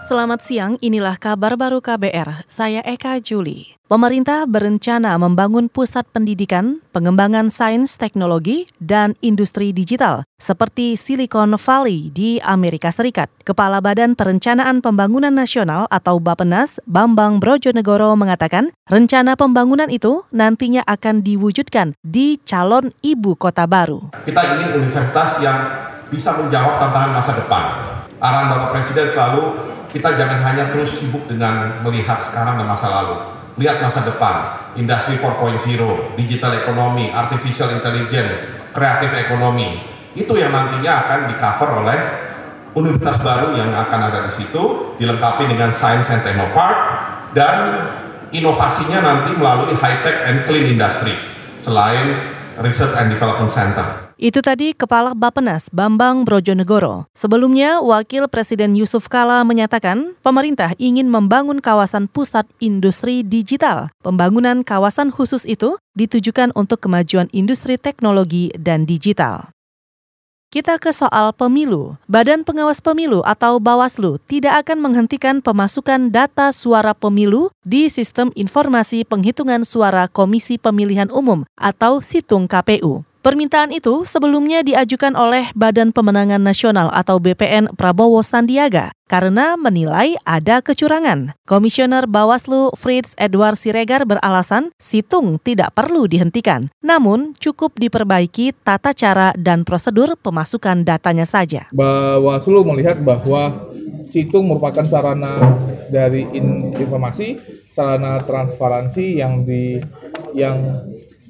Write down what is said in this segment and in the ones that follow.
Selamat siang, inilah kabar baru KBR. Saya Eka Juli. Pemerintah berencana membangun pusat pendidikan, pengembangan sains teknologi, dan industri digital seperti Silicon Valley di Amerika Serikat. Kepala Badan Perencanaan Pembangunan Nasional atau Bapenas, Bambang Brojonegoro mengatakan, rencana pembangunan itu nantinya akan diwujudkan di calon ibu kota baru. Kita ingin universitas yang bisa menjawab tantangan masa depan. Arahan Bapak Presiden selalu kita jangan hanya terus sibuk dengan melihat sekarang dan masa lalu. Lihat masa depan, industri 4.0, digital ekonomi, artificial intelligence, kreatif ekonomi. Itu yang nantinya akan di cover oleh universitas baru yang akan ada di situ, dilengkapi dengan Science and Technopark, dan inovasinya nanti melalui high tech and clean industries, selain Research and Development Center. Itu tadi Kepala Bapenas Bambang Brojonegoro. Sebelumnya, Wakil Presiden Yusuf Kala menyatakan pemerintah ingin membangun kawasan pusat industri digital. Pembangunan kawasan khusus itu ditujukan untuk kemajuan industri teknologi dan digital. Kita ke soal pemilu. Badan Pengawas Pemilu atau Bawaslu tidak akan menghentikan pemasukan data suara pemilu di Sistem Informasi Penghitungan Suara Komisi Pemilihan Umum atau Situng KPU. Permintaan itu sebelumnya diajukan oleh Badan Pemenangan Nasional atau BPN Prabowo Sandiaga karena menilai ada kecurangan. Komisioner Bawaslu Fritz Edward Siregar beralasan situng tidak perlu dihentikan, namun cukup diperbaiki tata cara dan prosedur pemasukan datanya saja. Bawaslu melihat bahwa situng merupakan sarana dari informasi, sarana transparansi yang di yang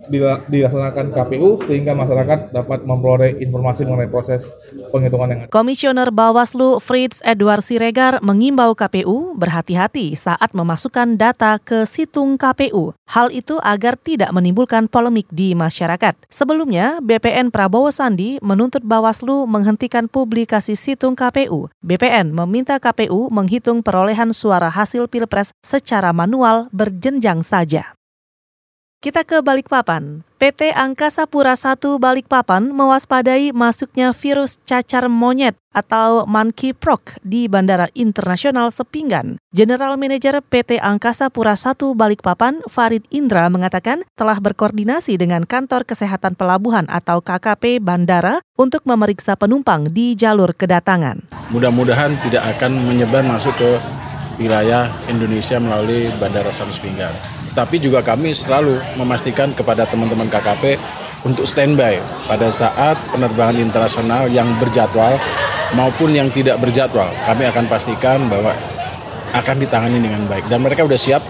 dilaksanakan KPU sehingga masyarakat dapat memperoleh informasi mengenai proses penghitungan yang ada. Komisioner Bawaslu Fritz Edward Siregar mengimbau KPU berhati-hati saat memasukkan data ke situng KPU. Hal itu agar tidak menimbulkan polemik di masyarakat. Sebelumnya, BPN Prabowo Sandi menuntut Bawaslu menghentikan publikasi situng KPU. BPN meminta KPU menghitung perolehan suara hasil Pilpres secara manual berjenjang saja. Kita ke Balikpapan. PT Angkasa Pura I Balikpapan mewaspadai masuknya virus cacar monyet atau monkeypox di Bandara Internasional Sepinggan. General Manager PT Angkasa Pura I Balikpapan, Farid Indra mengatakan telah berkoordinasi dengan Kantor Kesehatan Pelabuhan atau KKP Bandara untuk memeriksa penumpang di jalur kedatangan. Mudah-mudahan tidak akan menyebar masuk ke wilayah Indonesia melalui Bandara Sanus Pinggan tapi juga kami selalu memastikan kepada teman-teman KKP untuk standby pada saat penerbangan internasional yang berjadwal maupun yang tidak berjadwal. Kami akan pastikan bahwa akan ditangani dengan baik dan mereka sudah siap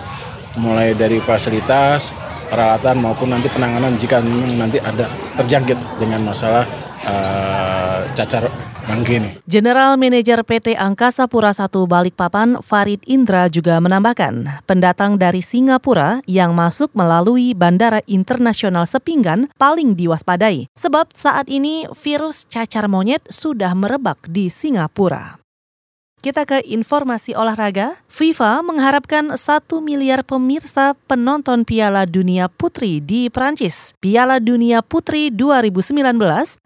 mulai dari fasilitas, peralatan maupun nanti penanganan jika nanti ada terjangkit dengan masalah uh, cacar Manggini. General Manager PT Angkasa Pura I Balikpapan Farid Indra juga menambahkan, pendatang dari Singapura yang masuk melalui Bandara Internasional Sepinggan paling diwaspadai, sebab saat ini virus cacar monyet sudah merebak di Singapura. Kita ke informasi olahraga. FIFA mengharapkan 1 miliar pemirsa penonton Piala Dunia Putri di Prancis. Piala Dunia Putri 2019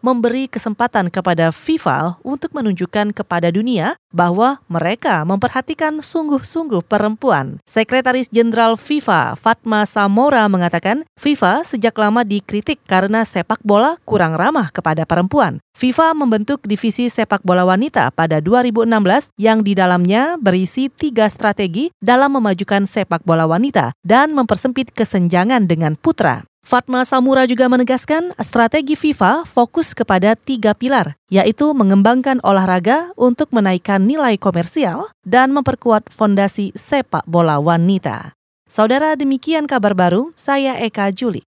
memberi kesempatan kepada FIFA untuk menunjukkan kepada dunia bahwa mereka memperhatikan sungguh-sungguh perempuan. Sekretaris Jenderal FIFA Fatma Samora mengatakan FIFA sejak lama dikritik karena sepak bola kurang ramah kepada perempuan. FIFA membentuk divisi sepak bola wanita pada 2016 yang di dalamnya berisi tiga strategi dalam memajukan sepak bola wanita dan mempersempit kesenjangan dengan putra. Fatma Samura juga menegaskan strategi FIFA fokus kepada tiga pilar, yaitu mengembangkan olahraga untuk menaikkan nilai komersial dan memperkuat fondasi sepak bola wanita. Saudara demikian kabar baru, saya Eka Juli.